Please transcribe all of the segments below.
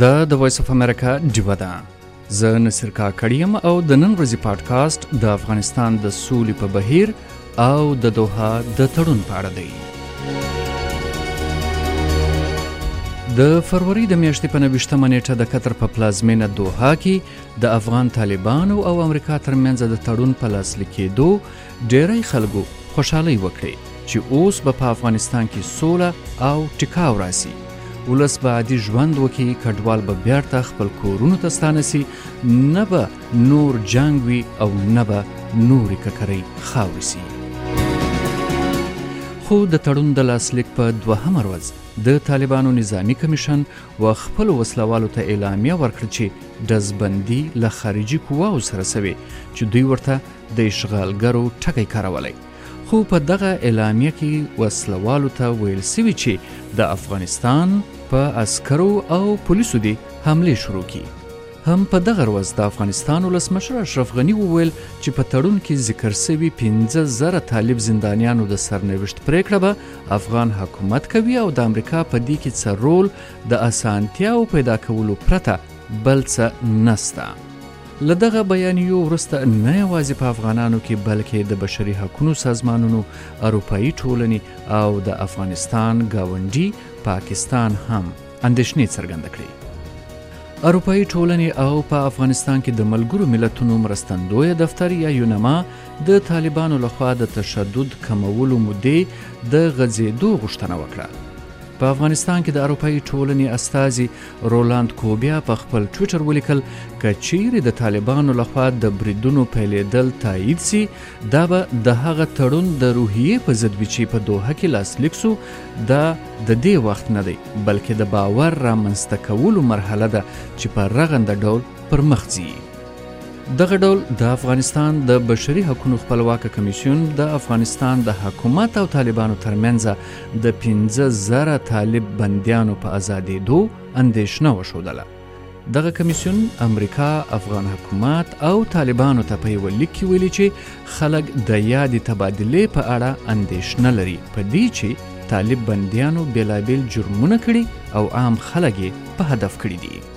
دا د وایس اف امریکا ډیوه ده زه نصر کاکړیم او د نن ورځې پادکاسټ د افغانستان د سولې په بهیر او د دوحه د تړون په اړه دی د فروری د میاشتې په نوښتمه نیټه د قطر په پلازمینه دوحه کې د افغان طالبانو او امریکا ترمنځ د تړون په لاسلیک کېدو ډیری خلګو خوشحالۍ وکړې چې اوس به په افغانستان کې سوله او ټیکاو راسي ولس به عادي ژوند وکړي کډوال به بیرته خپل کورونو ته ستانه سي نه به نور جنگ وي او نه به نورې ککرۍ خاورې سي خو د تړون د لاسلیک په دوهمه ورځ د طالبانو نظامی کمیشن و خپل وسلوالو ته اعلامیه ورکړه چې دزبندی له خارجي قواو سره سوي چې دوی ورته د اشغالګرو ټکی کارولی خو په دغه اعلامیه کې وسلوالو ته ویل سوي چې د افغانستان په عسکرو او پولیسو دې حمله شروع کی هم په دغه ورځ د افغانستان ولسمشر اشرف غنی وویل چې په تړون کې ذکر سوي 15 زره طالب زندانیانو د سرنوشت پریکړه به افغان حکومت کوي او د امریکا په دې کې څه رول د اسانتیاو پیدا کولو پرته بل څه نسته له دغه بیانیو وروسته نه یوازې په افغانانو کې بلکې د بشري حقونو سازمانونو اروپایي ټولنې او د افغانستان گاونډي پاکستان هم اندېښنې څرګنده کړې اروپایي ټولنې او په افغانستان کې د ملګرو ملتونو مرستندوی دفتر یا یونما د طالبانو لخوا د تشدد کمولو مودې د غځېدو غوښتنه وکړه په افغانستان کې د اروپایي ټولنې استازي رولاند کوبیا په خپل ټویټر ولیکل که چیرې د طالبانو لخوا د بریدونو پیلېدل تایید سي دا به د هغه تړون د روحیې په ضد وي چې په دوحه کې لاسلیک سو دا د دې وخت نه دی بلکې د باور رامنځته کولو مرحله ده چې په رغنده ډول پر مخ ځي دغه ډول د افغانستان د بشري حقوقو خپلواک کمیسیون د افغانستان د حکومت او طالبانو ترمنځ د 15000 طالب بندیانو په ازادېدو اندېښنه وښودله دغه کمیسیون امریکا افغان حکومت او طالبانو ته په یو لیک کې ویلي چې خلک د یادې تبادلې په اړه اندېښنه لري په دې چې طالب بندیانو بېلابېل جرمونه کړي او عام خلک یې په هدف کړي دي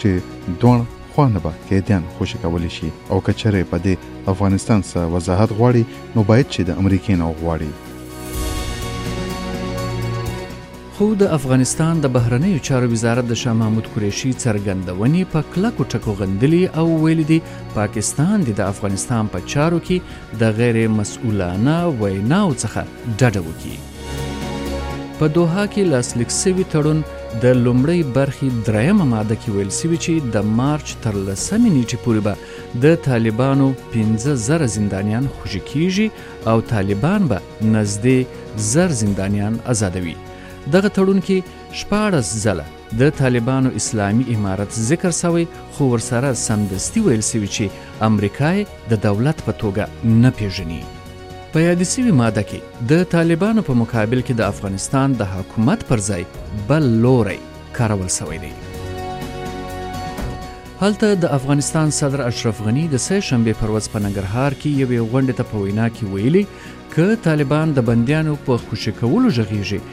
چې دوړ خوانه به قیدیان خوشی کولی شي او کچره په دې افغانستان سره وضاحت غواړي نو باید چې د امریکې نه غواړي خو د افغانستان د بهرنیو چارو وزارت د شاه محمود قریشي څرګندونې په کلکو ټکو غندلې او ویلي دي پاکستان د افغانستان په چارو کې د غیر مسؤلانه ویناو څخه ډډه وکړي. په دوحه کې لاسلیک سوي تړون د لومړۍ برخې درېیمه ماده کې ویل سوي چې د مارچ تر لسمې نیټې پورې به د طالبانو پنځه زره زندانیان خوشي کیږي او طالبان به نزدې زر زندانیان ازادوي دغه تړون کې شپاړس ځله د طالبانو اسلامي امارت ذکر سوی خو ورسره سمدستي ویل سوي چې امریکا د دولت په توګه نه پیژني په یادې سوي ماده کې د طالبانو په مقابل کې د افغانستان د حکومت پر ځای بل لوری کارول سوی دی هلته د افغانستان صدر اشرف غنی د سه شنبه پر ورځ په ننګرهار کې یوې غونډې ته په وینا کې ویلي ک طالبان د بندیانو په خوشی کولو ژغیږي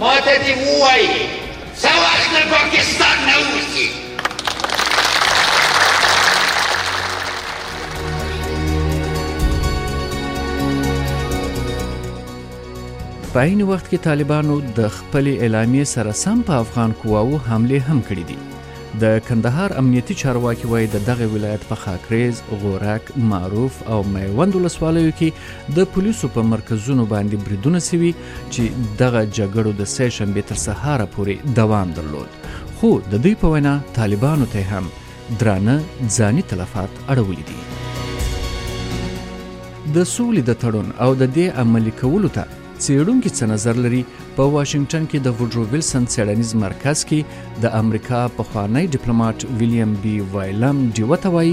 ماته دې ووایي څه وخت له پاکستان نه وځي په عین وخت کې طالبانو د خپل اعلامیې سره سم په افغان قواو حمله هم کړې دي د کندهار امنیتي چارواکي وایي د دغه ولایت په خاکریز، غورک، معروف او میوند ولسوالیو کې د پولیسو په مرکزونو باندې بریدونه سوي چې دغه جګړو د سه شنبې تر سهاره پورې دوام درلود خو د دوی په وینا طالبانو ته هم درانه ځاني تلفات اړولي دي د سولې د تړون او د دې عملي کولو ته څېړونکي څه نظر لري په واشنگټن کې د وډرو ویلسن څېړنیز مرکز کې د امریکا پخوانی ډیپلوماټ ویلیام بی وایلم ډیوه ته وایي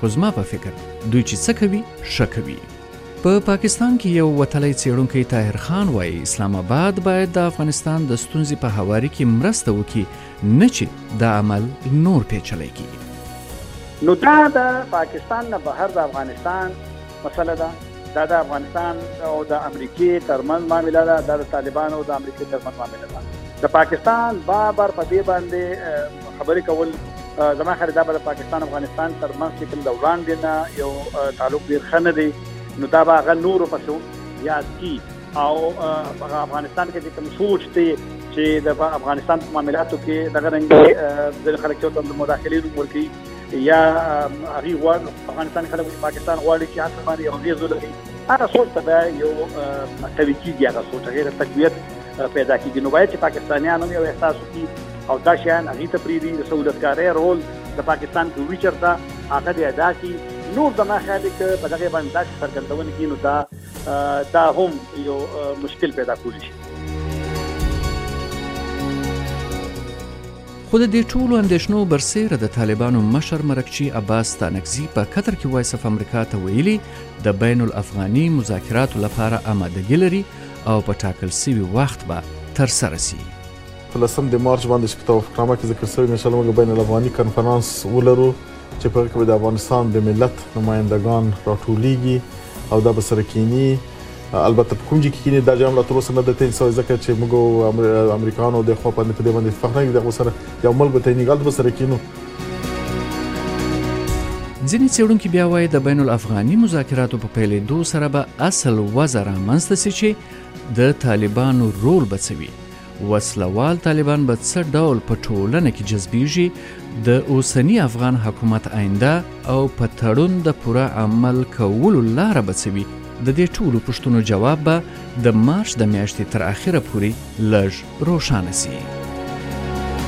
خو زما په فکر دوی چې څه کوي ښه کوي په پاکستان کې یو وتلی څېړونکی طاهر خان وایي اسلام آباد باید د افغانستان د ستونزې په هواري کې مرسته وکړي نه چې دا عمل نور پیچلی کړي نو دا د پاکستان نه بهر د افغانستان مسله ده دا د افغانستان او د امریکې ترمنځ معامله ده دا د طالبانو او د امریکې ترمنځ معامله ده د پاکستان بار بار په دې باندې خبرې کول زما خیال دا به د پاکستان افغانستان ترمنځ چې کوم د وړاندې نه یو تعلق ډیر ښه نه دی نو دا به هغه نورو پسو یاد کی او هغه افغانستان کې چې کوم سوچ دی چې د افغانستان په معاملاتو کې دغه رنګ د خلک ته د مداخلې ورکړي یا هغه غواړي افغانستان خلک چې پاکستان غواړي چې هڅه باندې یو غیزو لري هغه سوچ ته به یو قوي کیږي هغه سوچ غیر تقویت پیدا کیږي نو باید چې پاکستانیان هم یو احساس وکړي او دا شیان هغه ته پریری د سہولتکارۍ رول د پاکستان په ویچرته هغه دی ادا کی نور زما خیال کې په دغه باندې داسې څرګندونه کې نو دا دا هم یو مشکل پیدا کولی شي خو د دې ټولو اندېښنو برسېره د طالبانو مشر مرکچي عباس ستانکزي په قطر کې وایس اف امریکا ته ویلي د بین الافغاني مذاکراتو لپاره آمادګي لري او په ټاکل سوي وخت به ترسره سي. په لسم د مارچ باندې چې په توافقنامه کې ذکر شوی انشاءالله موږ بین الافغاني کنفرانس ولرو چې په هغه کې به د افغانستان د ملت نمایندګان راټولیږي او دا به سره کینی البته په کوم جي کې کینې دا جام لا تر اوسه نه د تین سوی ځکه چې موږ امریکانو د خو باندې په دې باندې اتفاق نه کړی دغه سره یو ملک به تینګال به سره کینو ځینې څېړونکي بیا وایي د بین الافغاني مذاکراتو په پیلېدو سره به اصل وضع رامنځته سي چې د طالبانو رول به څه وي وسله وال طالبان به څه ډول په ټولنه کې جذبیږي د اوسنی افغان حکومت آینده او په تړون د پوره عمل کولو لاره به څه وي د دې ټولو پوښتنو جواب به د مارچ د میاشتې تر اخره پورې لږ روښانه شي